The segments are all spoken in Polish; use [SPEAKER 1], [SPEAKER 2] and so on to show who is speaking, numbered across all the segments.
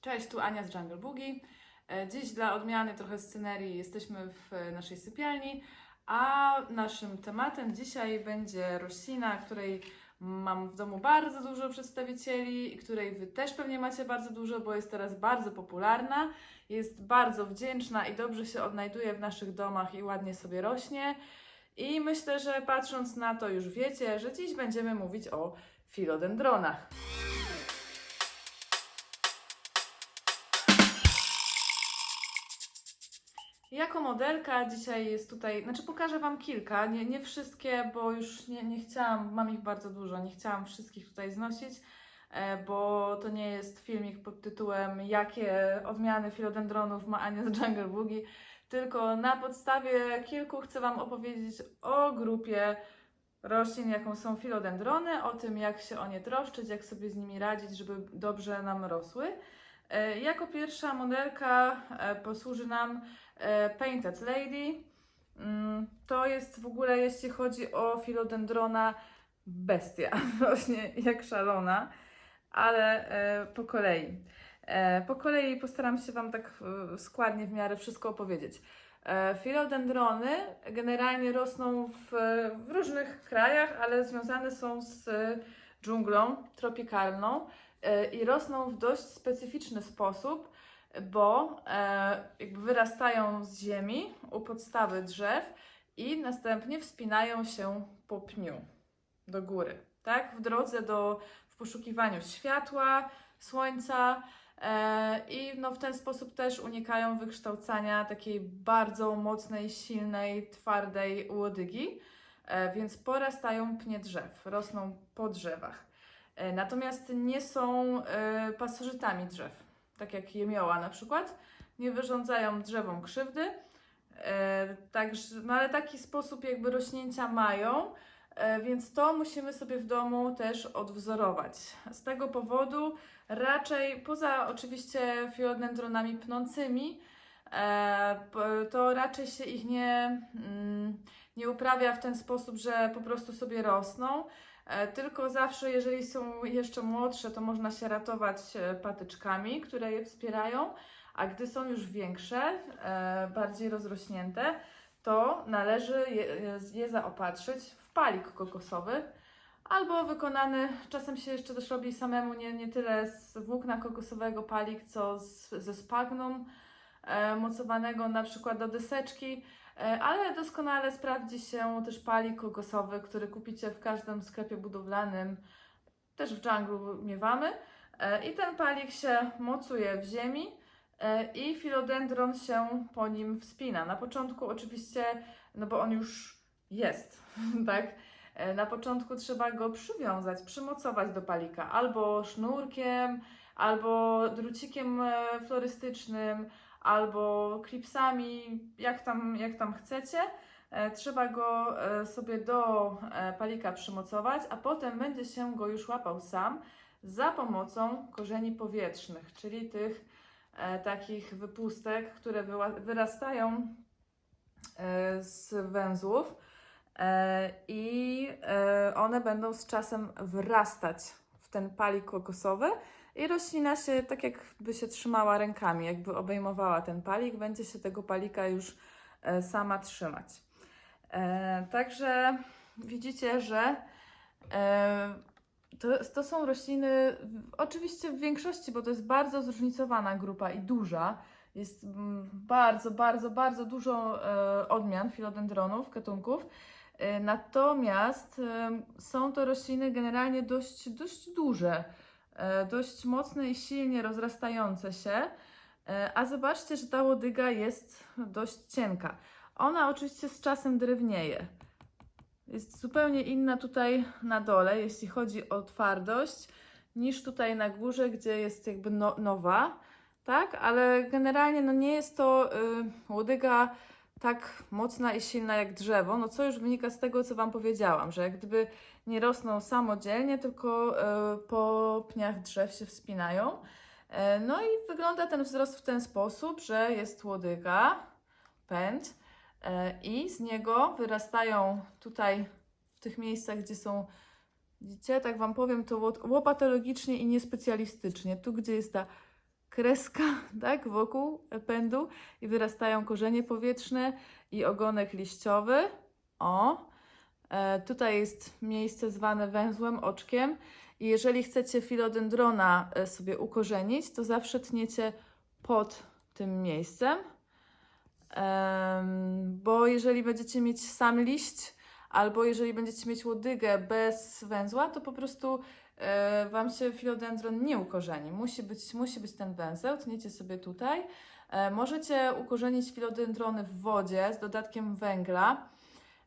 [SPEAKER 1] Cześć, tu Ania z Jungle Boogie. E, Dziś dla odmiany trochę scenerii jesteśmy w naszej sypialni, a naszym tematem dzisiaj będzie roślina, której mam w domu bardzo dużo przedstawicieli i której Wy też pewnie macie bardzo dużo, bo jest teraz bardzo popularna, jest bardzo wdzięczna i dobrze się odnajduje w naszych domach i ładnie sobie rośnie. I myślę, że patrząc na to już wiecie, że dziś będziemy mówić o filodendronach. Jako modelka dzisiaj jest tutaj, znaczy pokażę Wam kilka, nie, nie wszystkie, bo już nie, nie chciałam, mam ich bardzo dużo, nie chciałam wszystkich tutaj znosić, e, bo to nie jest filmik pod tytułem jakie odmiany filodendronów ma Ania z Jungle Boogie, tylko na podstawie kilku chcę Wam opowiedzieć o grupie roślin, jaką są filodendrony, o tym jak się o nie troszczyć, jak sobie z nimi radzić, żeby dobrze nam rosły. E, Jako pierwsza modelka e, posłuży nam e, Painted Lady. Mm, To jest w ogóle, jeśli chodzi o filodendrona, bestia. Właśnie jak szalona, ale po kolei. Po kolei postaram się Wam tak składnie w miarę wszystko opowiedzieć. Filodendrony generalnie rosną w, w różnych krajach, ale związane są z dżunglą tropikalną i rosną w dość specyficzny sposób, bo e, jakby wyrastają z ziemi u podstawy drzew i następnie wspinają się po pniu do góry, tak? W drodze do, w poszukiwaniu światła, słońca e, i no, w ten sposób też unikają wykształcania takiej bardzo mocnej, silnej, twardej łodygi, e, więc porastają pnie drzew, rosną po drzewach. E, Natomiast nie są e, pasożytami drzew, tak jak jemioła na przykład. Nie wyrządzają drzewom krzywdy. E, Także, no ale taki sposób jakby rośnięcia mają, więc to musimy sobie w domu też odwzorować. Z tego powodu raczej, poza oczywiście filodendronami pnącymi, to raczej się ich nie, mm, nie uprawia w ten sposób, że po prostu sobie rosną. E, Tylko zawsze, jeżeli są jeszcze młodsze, to można się ratować e, patyczkami, które je wspierają, a gdy są już większe, e, bardziej rozrośnięte, to należy je, zaopatrzyć w palik kokosowy albo wykonany, czasem się jeszcze też robi samemu, nie, nie tyle z włókna kokosowego palik, co z, ze spagnum e, mocowanego na przykład do deseczki. E, Ale doskonale sprawdzi się też palik kokosowy, który kupicie w każdym sklepie budowlanym, też w dżunglu miewamy. E, I ten palik się mocuje w ziemi e, i filodendron się po nim wspina. Na początku oczywiście, no bo on już jest, tak? Na początku trzeba go przywiązać, przymocować do palika albo sznurkiem, albo drucikiem florystycznym, albo klipsami, jak tam, jak tam chcecie. E, Trzeba go e, sobie do e, palika przymocować, a potem będzie się go już łapał sam za pomocą korzeni powietrznych, czyli tych takich wypustek, które wyrastają z węzłów i one będą z czasem wrastać w ten palik kokosowy i roślina się tak jakby się trzymała rękami, jakby obejmowała ten palik, będzie się tego palika już e, sama trzymać. E, Także widzicie, że e, to, to są rośliny, oczywiście w większości, bo to jest bardzo zróżnicowana grupa i duża. Jest mm, bardzo, bardzo, bardzo dużo odmian filodendronów, gatunków. Natomiast są to rośliny generalnie dość, dość duże, dość mocne i silnie rozrastające się. E, A zobaczcie, że ta łodyga jest dość cienka. Ona oczywiście z czasem drewnieje. Jest zupełnie inna tutaj na dole, jeśli chodzi o twardość, niż tutaj na górze, gdzie jest jakby no, nowa, tak? Ale generalnie no nie jest to y, łodyga tak mocna i silna jak drzewo, no co już wynika z tego, co Wam powiedziałam, że jak gdyby nie rosną samodzielnie, tylko y, po pniach drzew się wspinają. E, No i wygląda ten wzrost w ten sposób, że jest łodyga, pęd, e, i z niego wyrastają tutaj w tych miejscach, gdzie są, widzicie, tak Wam powiem to łopatologicznie i niespecjalistycznie. Tu, gdzie jest ta kreska, tak, wokół pędu i wyrastają korzenie powietrzne i ogonek liściowy. O, e, tutaj jest miejsce zwane węzłem, oczkiem. I jeżeli chcecie filodendrona e, sobie ukorzenić, to zawsze tniecie pod tym miejscem. Em, bo jeżeli będziecie mieć sam liść, albo jeżeli będziecie mieć łodygę bez węzła, to po prostu Wam się filodendron nie ukorzeni. Musi być, musi być ten węzeł, tniecie sobie tutaj. E, możecie ukorzenić filodendrony w wodzie z dodatkiem węgla.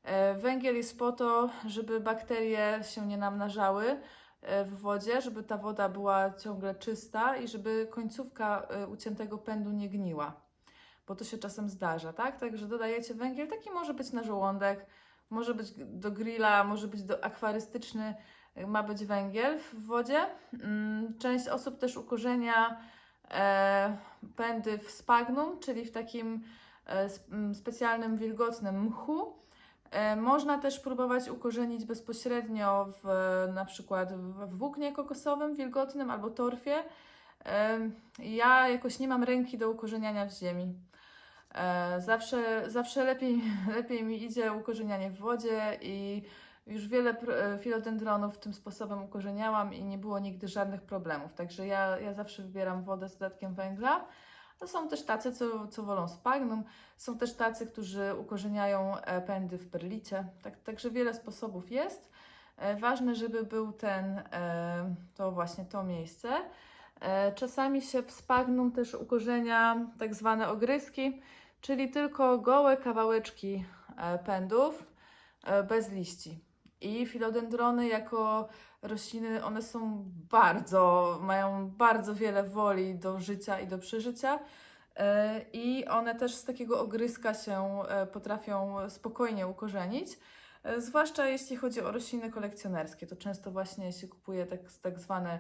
[SPEAKER 1] E, węgiel jest po to, żeby bakterie się nie namnażały e, w wodzie, żeby ta woda była ciągle czysta i żeby końcówka e, uciętego pędu nie gniła. Bo to się czasem zdarza, tak? Także dodajecie węgiel, taki może być na żołądek, może być do grilla, może być do akwarystyczny, ma być węgiel w wodzie. Mm, Część osób też ukorzenia e, pędy w spagnum, czyli w takim e, sp- m, specjalnym wilgotnym mchu. E, Można też próbować ukorzenić bezpośrednio w na przykład w włóknie kokosowym wilgotnym albo torfie. Ja jakoś nie mam ręki do ukorzeniania w ziemi. Zawsze, zawsze lepiej, lepiej mi idzie ukorzenianie w wodzie i już wiele e, filodendronów tym sposobem ukorzeniałam i nie było nigdy żadnych problemów. Także ja, ja zawsze wybieram wodę z dodatkiem węgla. Są też tacy, co, co wolą spagnum. Są też tacy, którzy ukorzeniają e, pędy w perlicie. Tak, także wiele sposobów jest. E, Ważne, żeby był ten, to właśnie to miejsce. Czasami się w spagnum też ukorzenia tak zwane ogryski, czyli tylko gołe kawałeczki pędów bez liści. I filodendrony jako rośliny, one są bardzo, mają bardzo wiele woli do życia i do przeżycia. E, I one też z takiego ogryska się e, potrafią spokojnie ukorzenić. E, Zwłaszcza jeśli chodzi o rośliny kolekcjonerskie, to często właśnie się kupuje tak, tak zwane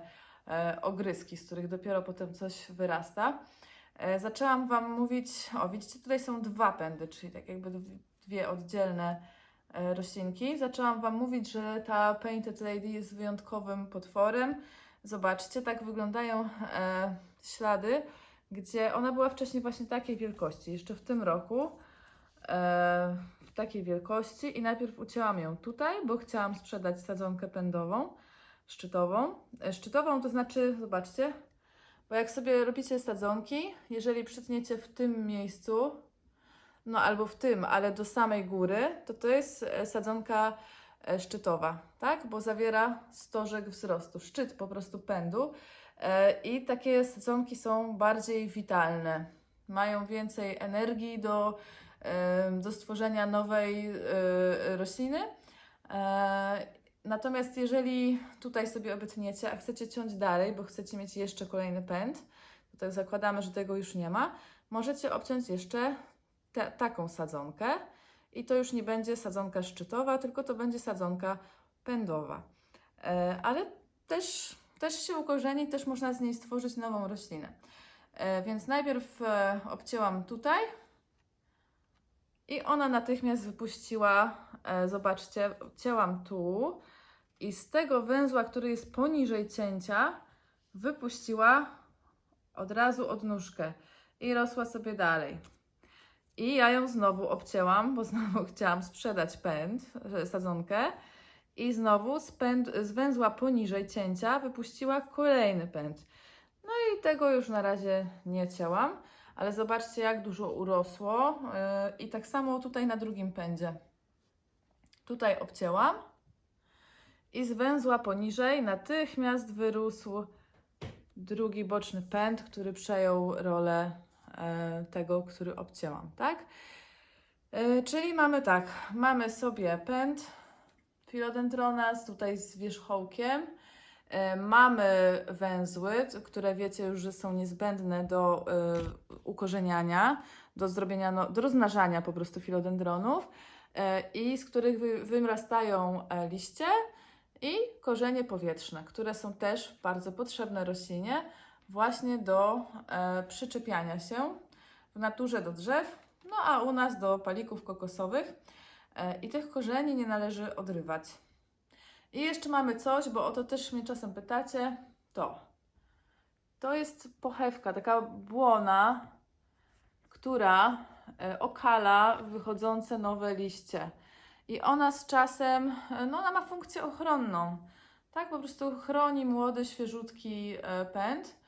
[SPEAKER 1] ogryski, z których dopiero potem coś wyrasta. Zaczęłam Wam mówić, o widzicie, tutaj są dwa pędy, czyli tak jakby dw- dwie oddzielne roślinki. Zaczęłam Wam mówić, że ta Painted Lady jest wyjątkowym potworem. Zobaczcie, tak wyglądają e, ślady, gdzie ona była wcześniej właśnie takiej wielkości, jeszcze w tym roku. E, w takiej wielkości i najpierw ucięłam ją tutaj, bo chciałam sprzedać sadzonkę pędową, szczytową. E, Szczytową to znaczy, zobaczcie, bo jak sobie robicie sadzonki, jeżeli przytniecie w tym miejscu, no albo w tym, ale do samej góry, to to jest e, sadzonka e, szczytowa, tak? Bo zawiera stożek wzrostu, szczyt po prostu pędu. E, I takie sadzonki są bardziej witalne. Mają więcej energii do, do stworzenia nowej rośliny. Natomiast jeżeli tutaj sobie obetniecie, a chcecie ciąć dalej, bo chcecie mieć jeszcze kolejny pęd, to tak zakładamy, że tego już nie ma, możecie obciąć jeszcze te, taką sadzonkę i to już nie będzie sadzonka szczytowa, tylko to będzie sadzonka pędowa. E, ale też, też się ukorzeni, też można z niej stworzyć nową roślinę. E, więc najpierw e, obcięłam tutaj i ona natychmiast wypuściła, zobaczcie, cięłam tu i z tego węzła, który jest poniżej cięcia, wypuściła od razu odnóżkę i rosła sobie dalej. I ja ją znowu obcięłam, bo znowu chciałam sprzedać pęd, że- sadzonkę. I znowu z, pęd, z węzła poniżej cięcia wypuściła kolejny pęd. No i tego już na razie nie cięłam, ale zobaczcie jak dużo urosło. Yy, I tak samo tutaj na drugim pędzie. Tutaj obcięłam i z węzła poniżej natychmiast wyrósł drugi boczny pęd, który przejął rolę e, tego, który obcięłam, tak? E, czyli mamy tak, mamy sobie pęd filodendrona z tutaj z wierzchołkiem, e, mamy węzły, które wiecie już, że są niezbędne do e, ukorzeniania, do zrobienia, no, do rozmnażania po prostu filodendronów e, i z których wy, wyrastają e, liście i korzenie powietrzne, które są też bardzo potrzebne roślinie właśnie do e, przyczepiania się w naturze do drzew, no a u nas do palików kokosowych. E, I tych korzeni nie należy odrywać. I jeszcze mamy coś, bo o to też mnie czasem pytacie, to To jest pochewka, taka błona, która e, okala wychodzące nowe liście. I ona z czasem, e, no ona ma funkcję ochronną. Tak, po prostu chroni młody, świeżutki e, pęd.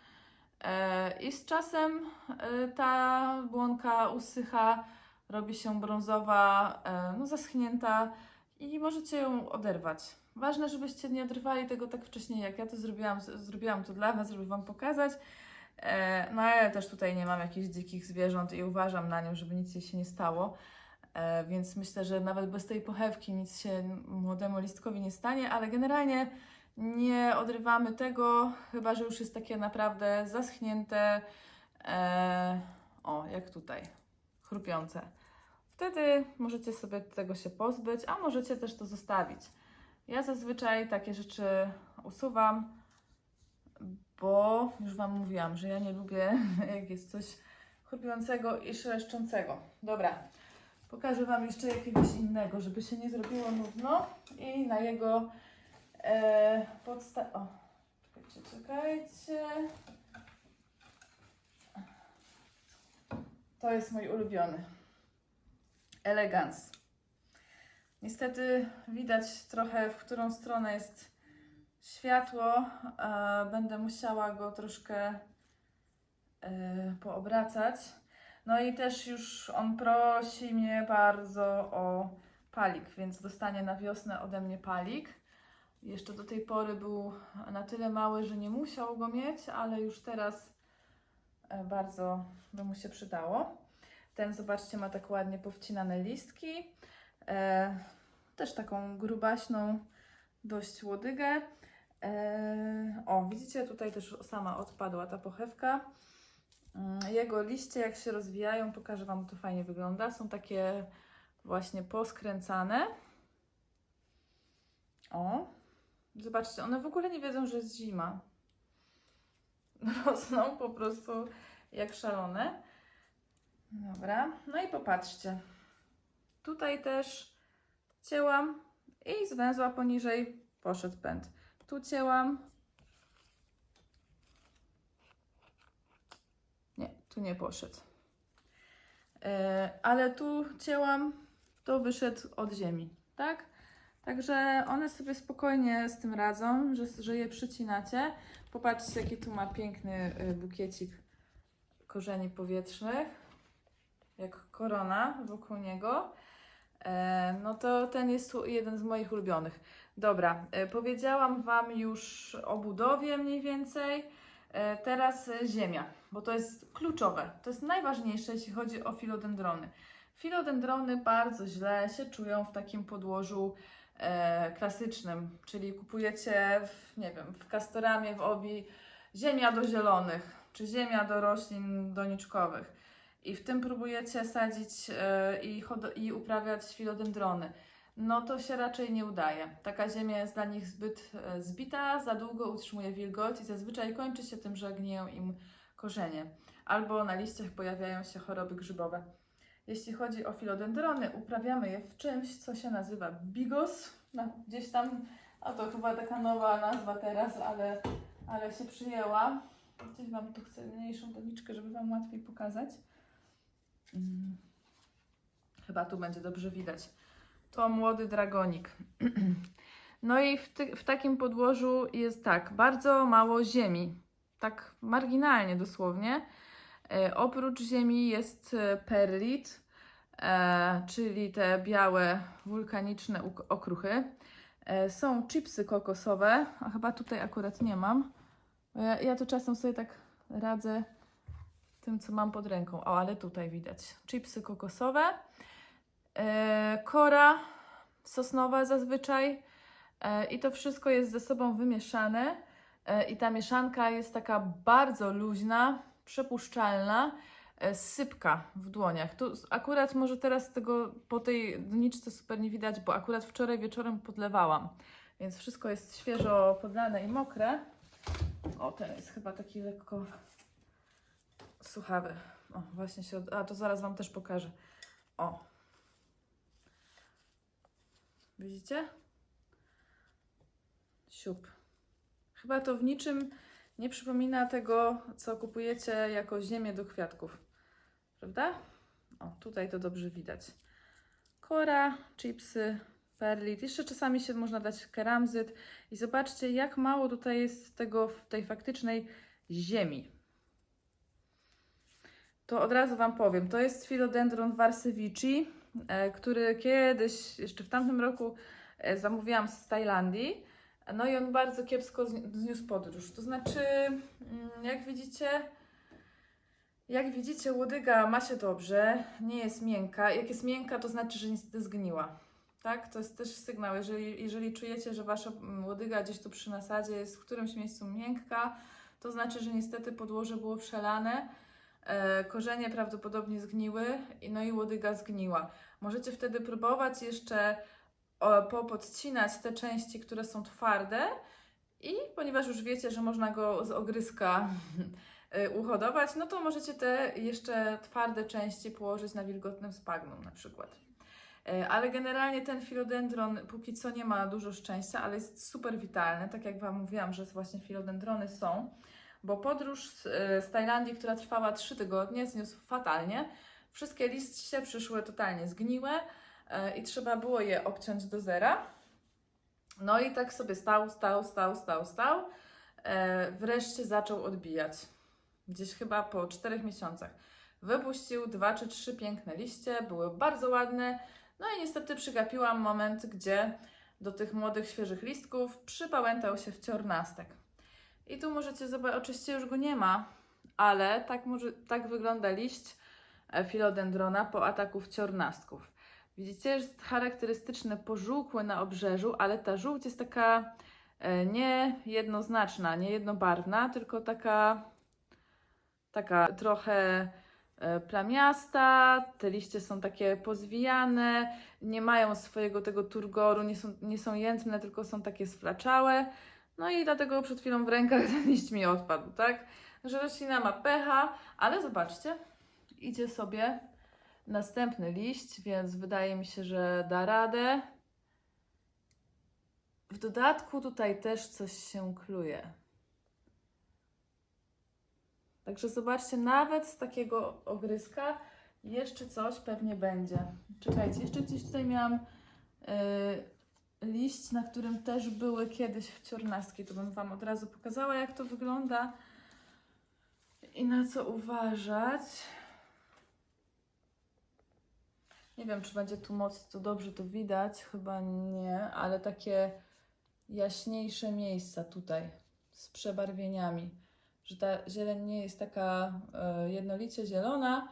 [SPEAKER 1] E, I z czasem e, ta błonka usycha, robi się brązowa, e, no zaschnięta i możecie ją oderwać. Ważne, żebyście nie oderwali tego tak wcześnie, jak ja to zrobiłam. Zrobiłam to dla Was, żeby Wam pokazać. No a ja też tutaj nie mam jakichś dzikich zwierząt i uważam na nią, żeby nic jej się nie stało. Więc myślę, że nawet bez tej pochewki nic się młodemu listkowi nie stanie, ale generalnie nie odrywamy tego, chyba że już jest takie naprawdę zaschnięte, e, o jak tutaj, chrupiące. Wtedy możecie sobie tego się pozbyć, a możecie też to zostawić. Ja zazwyczaj takie rzeczy usuwam, bo już Wam mówiłam, że ja nie lubię, jak jest coś chrupiącego i szeleszczącego. Dobra, pokażę Wam jeszcze jakiegoś innego, żeby się nie zrobiło nudno i na jego e, podsta... O, czekajcie, czekajcie. To jest mój ulubiony. Elegans. Niestety widać trochę, w którą stronę jest światło. E, będę musiała go troszkę e, poobracać. No i też już on prosi mnie bardzo o palik, więc dostanie na wiosnę ode mnie palik. Jeszcze do tej pory był na tyle mały, że nie musiał go mieć, ale już teraz e, bardzo by mu się przydało. Ten, zobaczcie, ma tak ładnie powcinane listki. E, też taką grubaśną dość łodygę. E, o, widzicie, tutaj też sama odpadła ta pochewka. Mm, Jego liście, jak się rozwijają, pokażę Wam, to fajnie wygląda. Są takie właśnie poskręcane. O, zobaczcie, one w ogóle nie wiedzą, że jest zima. Rosną po prostu jak szalone. Dobra, no i popatrzcie. Tutaj też cięłam i z węzła poniżej poszedł pęd. Tu cięłam. Nie, tu nie poszedł. E, ale tu cięłam, to wyszedł od ziemi, tak? Także one sobie spokojnie z tym radzą, że, że je przycinacie. Popatrzcie, jaki tu ma piękny y, bukiecik korzeni powietrznych, jak korona wokół niego. E, no to ten jest jeden z moich ulubionych. Dobra, e, powiedziałam Wam już o budowie mniej więcej. E, teraz ziemia, bo to jest kluczowe. To jest najważniejsze, jeśli chodzi o filodendrony. Filodendrony bardzo źle się czują w takim podłożu klasycznym, czyli kupujecie, w, nie wiem, w Castoramie, w Obi ziemia do zielonych, czy ziemia do roślin doniczkowych. I w tym próbujecie sadzić e, i, i uprawiać filodendrony. No to się raczej nie udaje. Taka ziemia jest dla nich zbyt e, zbita, za długo utrzymuje wilgoć i zazwyczaj kończy się tym, że gniją im korzenie. Albo na liściach pojawiają się choroby grzybowe. Jeśli chodzi o filodendrony, uprawiamy je w czymś, co się nazywa bigos. No, gdzieś tam, a to chyba taka nowa nazwa teraz, ale, ale się przyjęła. Gdzieś Wam tu chcę mniejszą doniczkę, żeby Wam łatwiej pokazać. Mm. Chyba tu będzie dobrze widać. To młody dragonik. No i w, ty, w takim podłożu jest tak, bardzo mało ziemi. Tak marginalnie dosłownie. E, oprócz ziemi jest e, perlit, e, czyli te białe wulkaniczne okruchy. Są chipsy kokosowe, a chyba tutaj akurat nie mam. Ja, ja to czasem sobie tak radzę tym, co mam pod ręką. O, ale tutaj widać. Chipsy kokosowe, kora sosnowa zazwyczaj i to wszystko jest ze sobą wymieszane i ta mieszanka jest taka bardzo luźna, przepuszczalna, e, sypka w dłoniach. Tu akurat może teraz tego po tej doniczce super nie widać, bo akurat wczoraj wieczorem podlewałam, więc wszystko jest świeżo podlane i mokre. O, ten jest chyba taki lekko suchawy. O, właśnie się. Od... A to zaraz Wam też pokażę. O. Widzicie? Siup. Chyba to w niczym nie przypomina tego, co kupujecie jako ziemię do kwiatków. Prawda? O, tutaj to dobrze widać. Kora, chipsy, perlit. Jeszcze czasami się można dać keramzyt. I zobaczcie, jak mało tutaj jest tego w tej faktycznej ziemi. To od razu Wam powiem. To jest Philodendron varsevici, e, który kiedyś, jeszcze w tamtym roku e, zamówiłam z Tajlandii. No i on bardzo kiepsko zni- zniósł podróż. To znaczy, mm, jak widzicie, jak widzicie, łodyga ma się dobrze, nie jest miękka. Jak jest miękka, to znaczy, że niestety zgniła. Tak? To jest też sygnał. Jeżeli, jeżeli czujecie, że wasza mm, łodyga gdzieś tu przy nasadzie jest w którymś miejscu miękka, to znaczy, że niestety podłoże było przelane, e, korzenie prawdopodobnie zgniły, no i łodyga zgniła. Możecie wtedy próbować jeszcze popodcinać te części, które są twarde i ponieważ już wiecie, że można go z ogryska y, uhodować, no to możecie te jeszcze twarde części położyć na wilgotnym spagnum na przykład. Y, Ale generalnie ten filodendron póki co nie ma dużo szczęścia, ale jest super witalny, tak jak Wam mówiłam, że właśnie filodendrony są, bo podróż z, z Tajlandii, która trwała 3 tygodnie, zniósł fatalnie. Wszystkie liście przyszły totalnie zgniłe, e, i trzeba było je obciąć do zera. No i tak sobie stał, stał, stał, stał, stał. E, wreszcie zaczął odbijać. Gdzieś chyba po czterech miesiącach. Wypuścił dwa czy trzy piękne liście, były bardzo ładne. No i niestety przygapiłam moment, gdzie do tych młodych, świeżych listków przypałętał się wciornastek. I tu możecie zobaczyć, oczywiście już go nie ma, ale tak, może, tak wygląda liść e, filodendrona po ataku wciornastków. Widzicie, jest charakterystyczne pożółkłe na obrzeżu, ale ta żółć jest taka e, nie jednoznaczna, nie jednobarwna, tylko taka, taka trochę e, plamiasta, te liście są takie pozwijane, nie mają swojego tego turgoru, nie są, nie są jędrne, tylko są takie sflaczałe. No i dlatego przed chwilą w rękach ten liść mi odpadł, tak? Że roślina ma pecha, ale zobaczcie, idzie sobie następny liść, więc wydaje mi się, że da radę. W dodatku tutaj też coś się kluje. Także zobaczcie, nawet z takiego ogryska jeszcze coś pewnie będzie. Czekajcie, jeszcze gdzieś tutaj miałam yy, liść, na którym też były kiedyś wciornastki. To bym Wam od razu pokazała, jak to wygląda i na co uważać. Nie wiem, czy będzie tu moc, to dobrze to widać, chyba nie, ale takie jaśniejsze miejsca tutaj z przebarwieniami, że ta zieleń nie jest taka e, jednolicie zielona,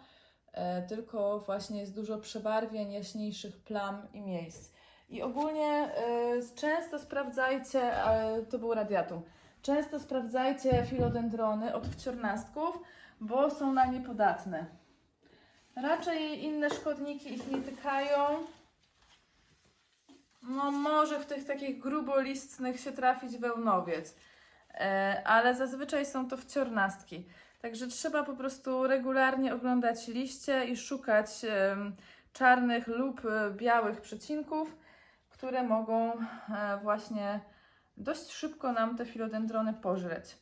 [SPEAKER 1] e, tylko właśnie jest dużo przebarwień, jaśniejszych plam i miejsc. I ogólnie e, często sprawdzajcie, e, to był radiatum, często sprawdzajcie filodendrony od wciornastków, bo są na nie podatne. Raczej inne szkodniki ich nie tykają. No może w tych takich grubolistnych się trafić wełnowiec, e, ale zazwyczaj są to wciornastki. Także trzeba po prostu regularnie oglądać liście i szukać czarnych lub e, białych przecinków, które mogą e, właśnie dość szybko nam te filodendrony pożreć.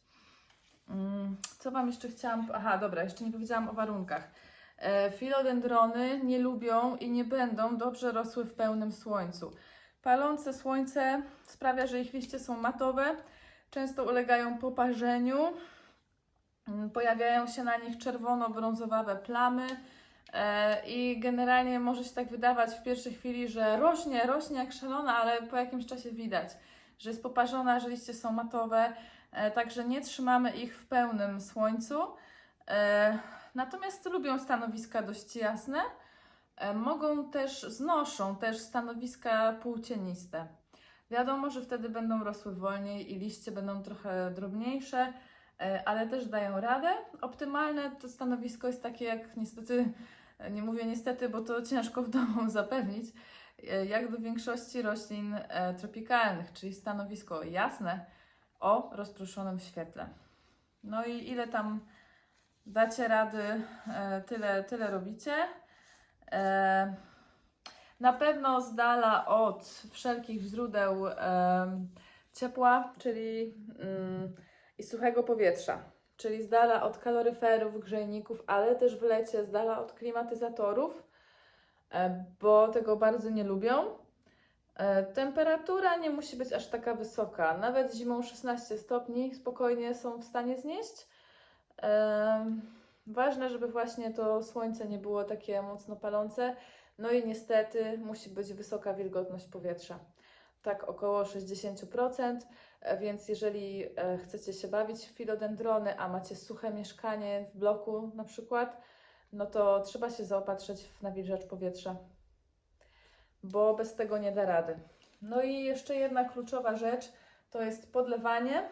[SPEAKER 1] Mm, Co Wam jeszcze chciałam... Aha, dobra, jeszcze nie powiedziałam o warunkach. E, Filodendrony nie lubią i nie będą dobrze rosły w pełnym słońcu. Palące słońce sprawia, że ich liście są matowe, często ulegają poparzeniu, mm, pojawiają się na nich czerwono-brązowawe plamy e, i generalnie może się tak wydawać w pierwszej chwili, że rośnie, rośnie jak szalona, ale po jakimś czasie widać, że jest poparzona, że liście są matowe, e, także nie trzymamy ich w pełnym słońcu. Natomiast lubią stanowiska dość jasne. E, Mogą też, znoszą też stanowiska półcieniste. Wiadomo, że wtedy będą rosły wolniej i liście będą trochę drobniejsze, e, ale też dają radę. Optymalne to stanowisko jest takie, jak niestety, e, nie mówię niestety, bo to ciężko w domu zapewnić, jak do większości roślin tropikalnych, czyli stanowisko jasne o rozproszonym świetle. No i ile tam dacie rady, e, tyle, tyle robicie. E, Na pewno z dala od wszelkich źródeł em, ciepła, czyli mm, i suchego powietrza, czyli z dala od kaloryferów, grzejników, ale też w lecie z dala od klimatyzatorów, e, bo tego bardzo nie lubią. E, Temperatura nie musi być aż taka wysoka. Nawet zimą 16 stopni spokojnie są w stanie znieść. Ważne, żeby właśnie to słońce nie było takie mocno palące. No i niestety musi być wysoka wilgotność powietrza. Tak około 60%. E, Więc jeżeli e, chcecie się bawić w filodendrony, a macie suche mieszkanie w bloku na przykład, no to trzeba się zaopatrzyć w nawilżacz powietrza, bo bez tego nie da rady. No i jeszcze jedna kluczowa rzecz to jest podlewanie.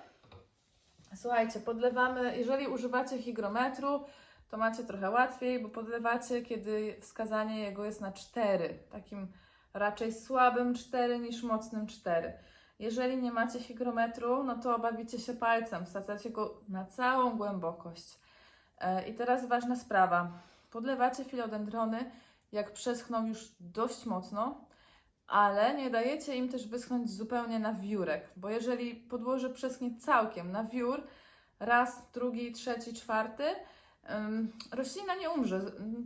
[SPEAKER 1] Słuchajcie, podlewamy, jeżeli używacie hygrometru, to macie trochę łatwiej, bo podlewacie, kiedy wskazanie jego jest na 4, takim raczej słabym 4 niż mocnym 4. Jeżeli nie macie hygrometru, no to bawicie się palcem, wsadzacie go na całą głębokość. E, I teraz ważna sprawa. Podlewacie filodendrony, jak przeschną już dość mocno, ale nie dajecie im też wyschnąć zupełnie na wiórek, bo jeżeli podłoże przeschnie całkiem na wiór, raz, drugi, trzeci, czwarty, roślina nie umrze.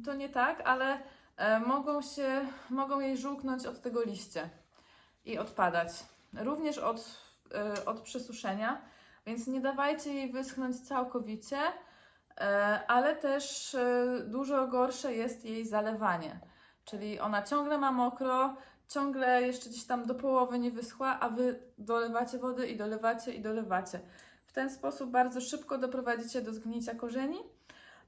[SPEAKER 1] To nie tak, ale e, mogą się, mogą jej żółknąć od tego liście i odpadać. Również od, e, od przesuszenia, więc nie dawajcie jej wyschnąć całkowicie, e, ale też dużo gorsze jest jej zalewanie. Czyli ona ciągle ma mokro, ciągle jeszcze gdzieś tam do połowy nie wyschła, a wy dolewacie wody i dolewacie i dolewacie. W ten sposób bardzo szybko doprowadzicie do zgnicia korzeni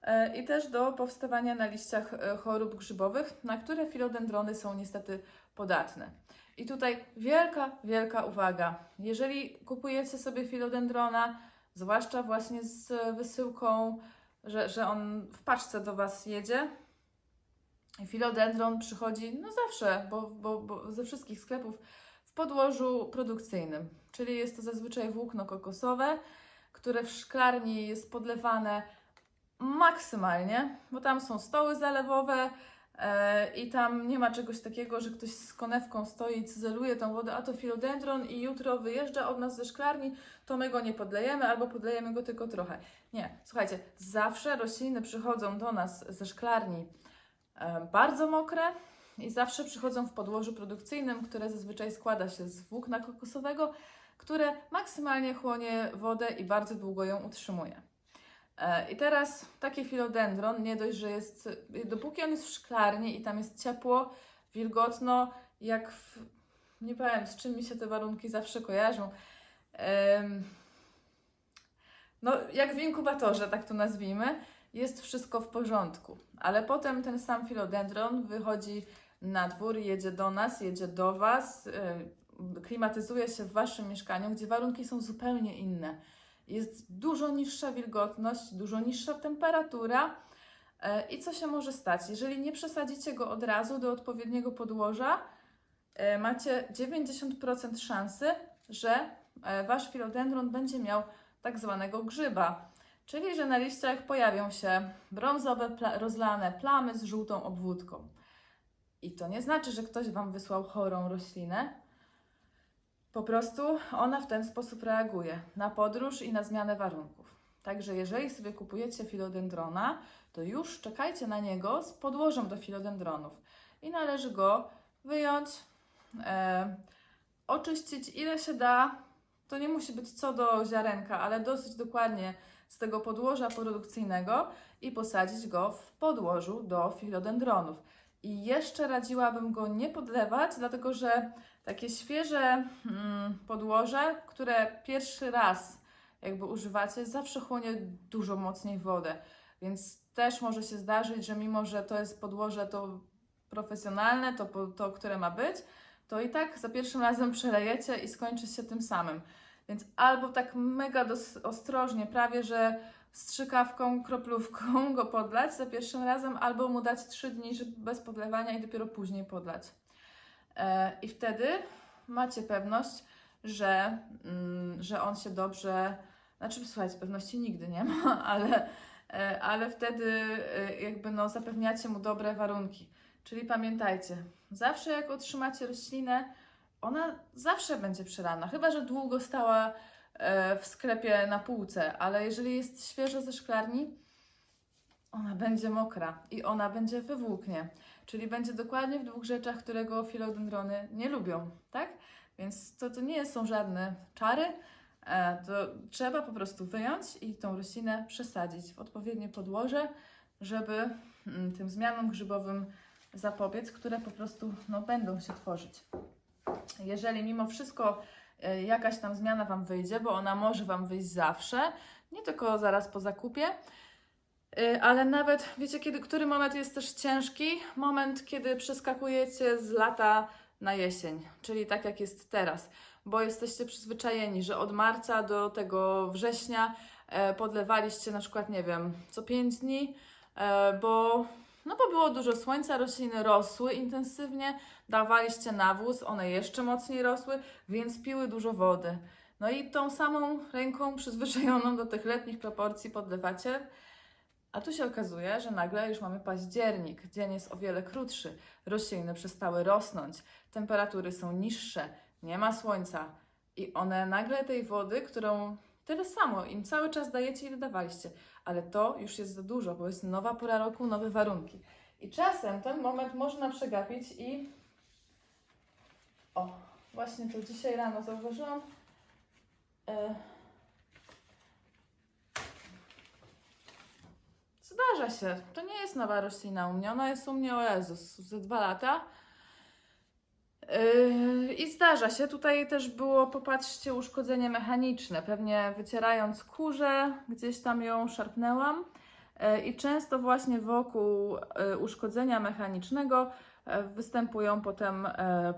[SPEAKER 1] e, i też do powstawania na liściach e, chorób grzybowych, na które filodendrony są niestety podatne. I tutaj wielka, wielka uwaga. Jeżeli kupujecie sobie filodendrona, zwłaszcza właśnie z wysyłką, że, że on w paczce do Was jedzie, Filodendron przychodzi no zawsze, bo, bo, bo ze wszystkich sklepów w podłożu produkcyjnym, czyli jest to zazwyczaj włókno kokosowe, które w szklarni jest podlewane maksymalnie, bo tam są stoły zalewowe e, i tam nie ma czegoś takiego, że ktoś z konewką stoi i cyzeluje tą wodę, a to filodendron i jutro wyjeżdża od nas ze szklarni, to my go nie podlejemy albo podlejemy go tylko trochę. Nie, słuchajcie, zawsze rośliny przychodzą do nas ze szklarni bardzo mokre i zawsze przychodzą w podłożu produkcyjnym, które zazwyczaj składa się z włókna kokosowego, które maksymalnie chłonie wodę i bardzo długo ją utrzymuje. E, I teraz taki filodendron, nie dość, że jest, dopóki on jest w szklarni i tam jest ciepło, wilgotno, jak w, nie powiem z czym mi się te warunki zawsze kojarzą, no jak w inkubatorze, tak to nazwijmy, jest wszystko w porządku. Ale potem ten sam filodendron wychodzi na dwór, jedzie do nas, jedzie do Was, yy, klimatyzuje się w Waszym mieszkaniu, gdzie warunki są zupełnie inne. Jest dużo niższa wilgotność, dużo niższa temperatura. yy, I co się może stać? Jeżeli nie przesadzicie go od razu do odpowiedniego podłoża, yy, macie 90% szansy, że Wasz filodendron będzie miał tak zwanego grzyba. Czyli, że na liściach pojawią się brązowe, pla- rozlane plamy z żółtą obwódką. I to nie znaczy, że ktoś Wam wysłał chorą roślinę. Po prostu ona w ten sposób reaguje na podróż i na zmianę warunków. Także jeżeli sobie kupujecie filodendrona, to już czekajcie na niego z podłożem do filodendronów. I należy go wyjąć, e, oczyścić ile się da. To nie musi być co do ziarenka, ale dosyć dokładnie z tego podłoża produkcyjnego i posadzić go w podłożu do filodendronów. I jeszcze radziłabym go nie podlewać, dlatego że takie świeże mm, podłoże, które pierwszy raz jakby używacie, zawsze chłonie dużo mocniej wodę. Więc też może się zdarzyć, że mimo, że to jest podłoże to profesjonalne, to, to które ma być, to i tak za pierwszym razem przelejecie i skończy się tym samym. Więc albo tak mega ostrożnie, prawie że strzykawką, kroplówką go podlać za pierwszym razem, albo mu dać 3 dni bez podlewania i dopiero później podlać. E, I wtedy macie pewność, że, mm, że on się dobrze. Znaczy, słuchajcie, pewności nigdy nie ma, ale, e, ale wtedy e, jakby no, zapewniacie mu dobre warunki. Czyli pamiętajcie, zawsze jak otrzymacie roślinę, ona zawsze będzie przelana, chyba że długo stała e, w sklepie na półce, ale jeżeli jest świeżo ze szklarni, ona będzie mokra i ona będzie wywłóknie, czyli będzie dokładnie w dwóch rzeczach, którego filodendrony nie lubią, tak? Więc to, to nie są żadne czary, e, to trzeba po prostu wyjąć i tą roślinę przesadzić w odpowiednie podłoże, żeby mm, tym zmianom grzybowym zapobiec, które po prostu no, będą się tworzyć. Jeżeli mimo wszystko e, jakaś tam zmiana Wam wyjdzie, bo ona może Wam wyjść zawsze, nie tylko zaraz po zakupie, e, ale nawet, wiecie, kiedy, który moment jest też ciężki? Moment, kiedy przeskakujecie z lata na jesień, czyli tak jak jest teraz, bo jesteście przyzwyczajeni, że od marca do tego września e, podlewaliście na przykład, nie wiem, co 5 dni, bo, no bo było dużo słońca, rośliny rosły intensywnie, dawaliście nawóz, one jeszcze mocniej rosły, więc piły dużo wody. No i tą samą ręką przyzwyczajoną do tych letnich proporcji podlewacie, a tu się okazuje, że nagle już mamy październik, dzień jest o wiele krótszy, rośliny przestały rosnąć, temperatury są niższe, nie ma słońca. I one nagle tej wody, którą tyle samo im cały czas dajecie, ile dawaliście, ale to już jest za dużo, bo jest nowa pora roku, nowe warunki. I czasem ten moment można przegapić i o, właśnie to dzisiaj rano zauważyłam. E... Zdarza się. To nie jest nowa roślina u mnie. Ona jest u mnie o Jezus ze dwa lata. Yy, I zdarza się. Tutaj też było, popatrzcie, uszkodzenie mechaniczne. Pewnie wycierając kurze, gdzieś tam ją szarpnęłam. Yy, I często właśnie wokół yy, uszkodzenia mechanicznego występują potem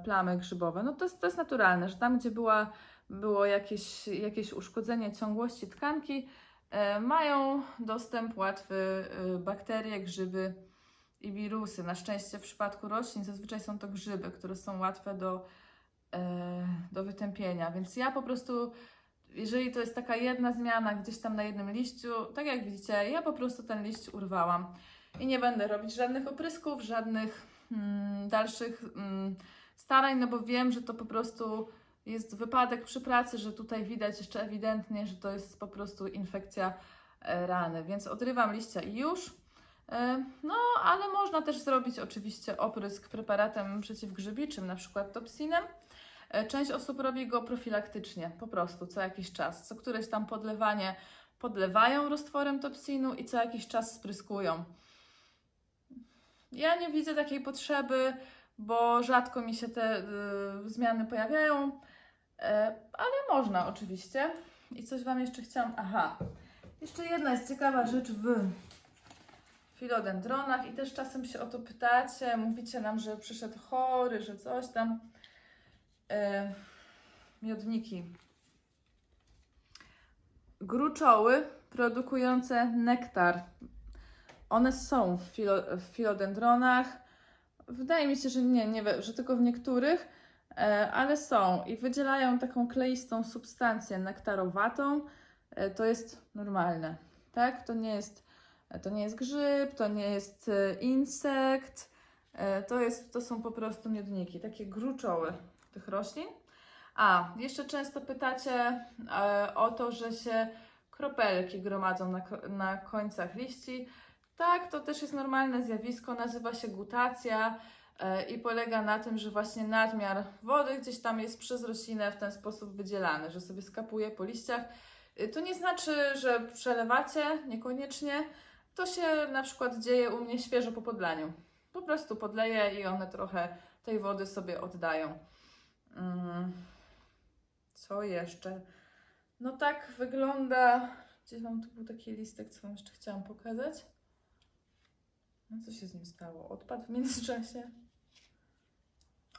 [SPEAKER 1] plamy grzybowe. No to jest, to jest naturalne, że tam, gdzie była, było jakieś, jakieś uszkodzenie ciągłości tkanki, mają dostęp łatwy bakterie, grzyby i wirusy. Na szczęście w przypadku roślin zazwyczaj są to grzyby, które są łatwe do, e, do wytępienia. Więc ja po prostu, jeżeli to jest taka jedna zmiana gdzieś tam na jednym liściu, tak jak widzicie, ja po prostu ten liść urwałam. I nie będę robić żadnych oprysków, żadnych mm, dalszych mm, starań, no bo wiem, że to po prostu jest wypadek przy pracy, że tutaj widać jeszcze ewidentnie, że to jest po prostu infekcja e, rany, więc odrywam liścia i już. E, No, ale można też zrobić oczywiście oprysk preparatem przeciwgrzybiczym, na przykład topsinem. E, Część osób robi go profilaktycznie, po prostu co jakiś czas. Co któreś tam podlewanie podlewają roztworem topsinu i co jakiś czas spryskują. Ja nie widzę takiej potrzeby, bo rzadko mi się te y, zmiany pojawiają. E, ale można oczywiście. I coś Wam jeszcze chciałam. Aha, jeszcze jedna jest ciekawa rzecz w filodendronach i też czasem się o to pytacie. Mówicie nam, że przyszedł chory, że coś tam. E, miodniki. Gruczoły produkujące nektar. One są w, filo, w filodendronach. Wydaje mi się, że nie, nie, że tylko w niektórych E, ale są i wydzielają taką kleistą substancję nektarowatą. E, to jest normalne, tak? To nie jest, to nie jest grzyb, to nie jest e, insekt, to, jest, to są po prostu miodniki, takie gruczoły tych roślin. A, jeszcze często pytacie o to, że się kropelki gromadzą na, na końcach liści. Tak, to też jest normalne zjawisko, nazywa się gutacja. E, i polega na tym, że właśnie nadmiar wody gdzieś tam jest przez roślinę w ten sposób wydzielany, że sobie skapuje po liściach. E, to nie znaczy, że przelewacie, niekoniecznie. To się na przykład dzieje u mnie świeżo po podlaniu. Po prostu podleję i one trochę tej wody sobie oddają. Mm. Co jeszcze? No tak wygląda. Gdzieś mam tu był taki listek, co Wam jeszcze chciałam pokazać. No co się z nim stało? Odpadł w międzyczasie.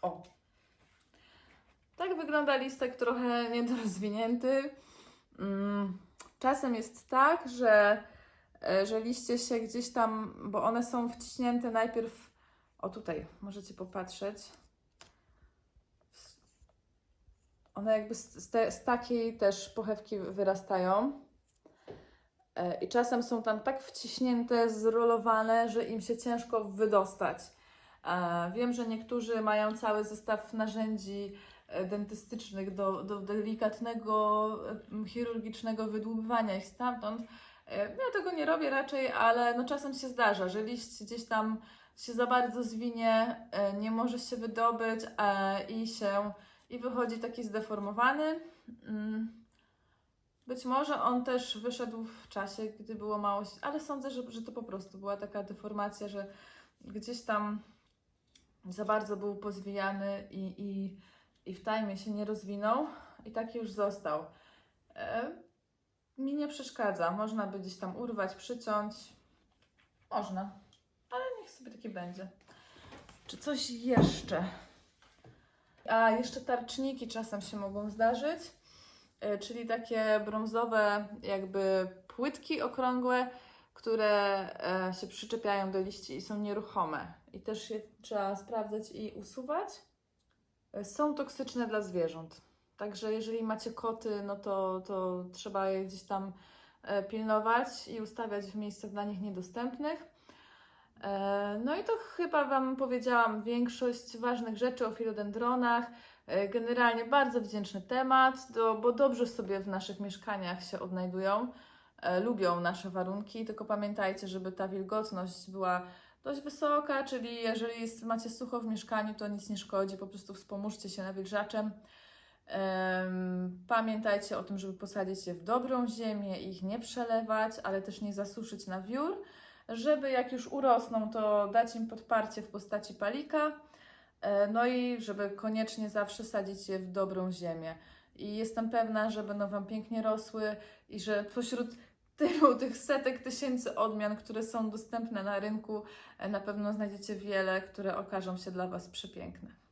[SPEAKER 1] O. Tak wygląda listek trochę niedorozwinięty. Mm, Czasem jest tak, że, że liście się gdzieś tam, bo one są wciśnięte najpierw, o tutaj, możecie popatrzeć. One jakby z, te, z takiej też pochewki wyrastają. E, I czasem są tam tak wciśnięte, zrolowane, że im się ciężko wydostać. Wiem, że niektórzy mają cały zestaw narzędzi e, dentystycznych, do, do delikatnego e, chirurgicznego wydłubywania ich stamtąd. E, Ja tego nie robię raczej, ale no czasem się zdarza, że liść gdzieś tam się za bardzo zwinie, e, nie może się wydobyć e, i się i wychodzi taki zdeformowany. Mm. Być może on też wyszedł w czasie, gdy było mało, ale sądzę, że, że to po prostu była taka deformacja, że gdzieś tam za bardzo był pozwijany i, i, i w tajmie się nie rozwinął i taki już został. Mi nie przeszkadza. Można by gdzieś tam urwać, przyciąć. Można, ale niech sobie taki będzie. Czy coś jeszcze? A jeszcze tarczniki czasem się mogą zdarzyć, e, czyli takie brązowe, jakby płytki okrągłe, które e, się przyczepiają do liści i są nieruchome. I też je trzeba sprawdzać i usuwać. E, Są toksyczne dla zwierząt. Także jeżeli macie koty, no to, to trzeba je gdzieś tam e, pilnować i ustawiać w miejscach dla nich niedostępnych. E, No i to chyba Wam powiedziałam większość ważnych rzeczy o filodendronach. E, Generalnie bardzo wdzięczny temat, bo dobrze sobie w naszych mieszkaniach się odnajdują, lubią nasze warunki, tylko pamiętajcie, żeby ta wilgotność była dość wysoka, czyli jeżeli macie sucho w mieszkaniu, to nic nie szkodzi, po prostu wspomóżcie się nawilżaczem. Pamiętajcie o tym, żeby posadzić je w dobrą ziemię ich nie przelewać, ale też nie zasuszyć na wiór, żeby jak już urosną, to dać im podparcie w postaci palika, e, no i żeby koniecznie zawsze sadzić je w dobrą ziemię. I jestem pewna, że będą Wam pięknie rosły i że pośród tylu tych setek tysięcy odmian, które są dostępne na rynku, e, na pewno znajdziecie wiele, które okażą się dla Was przepiękne.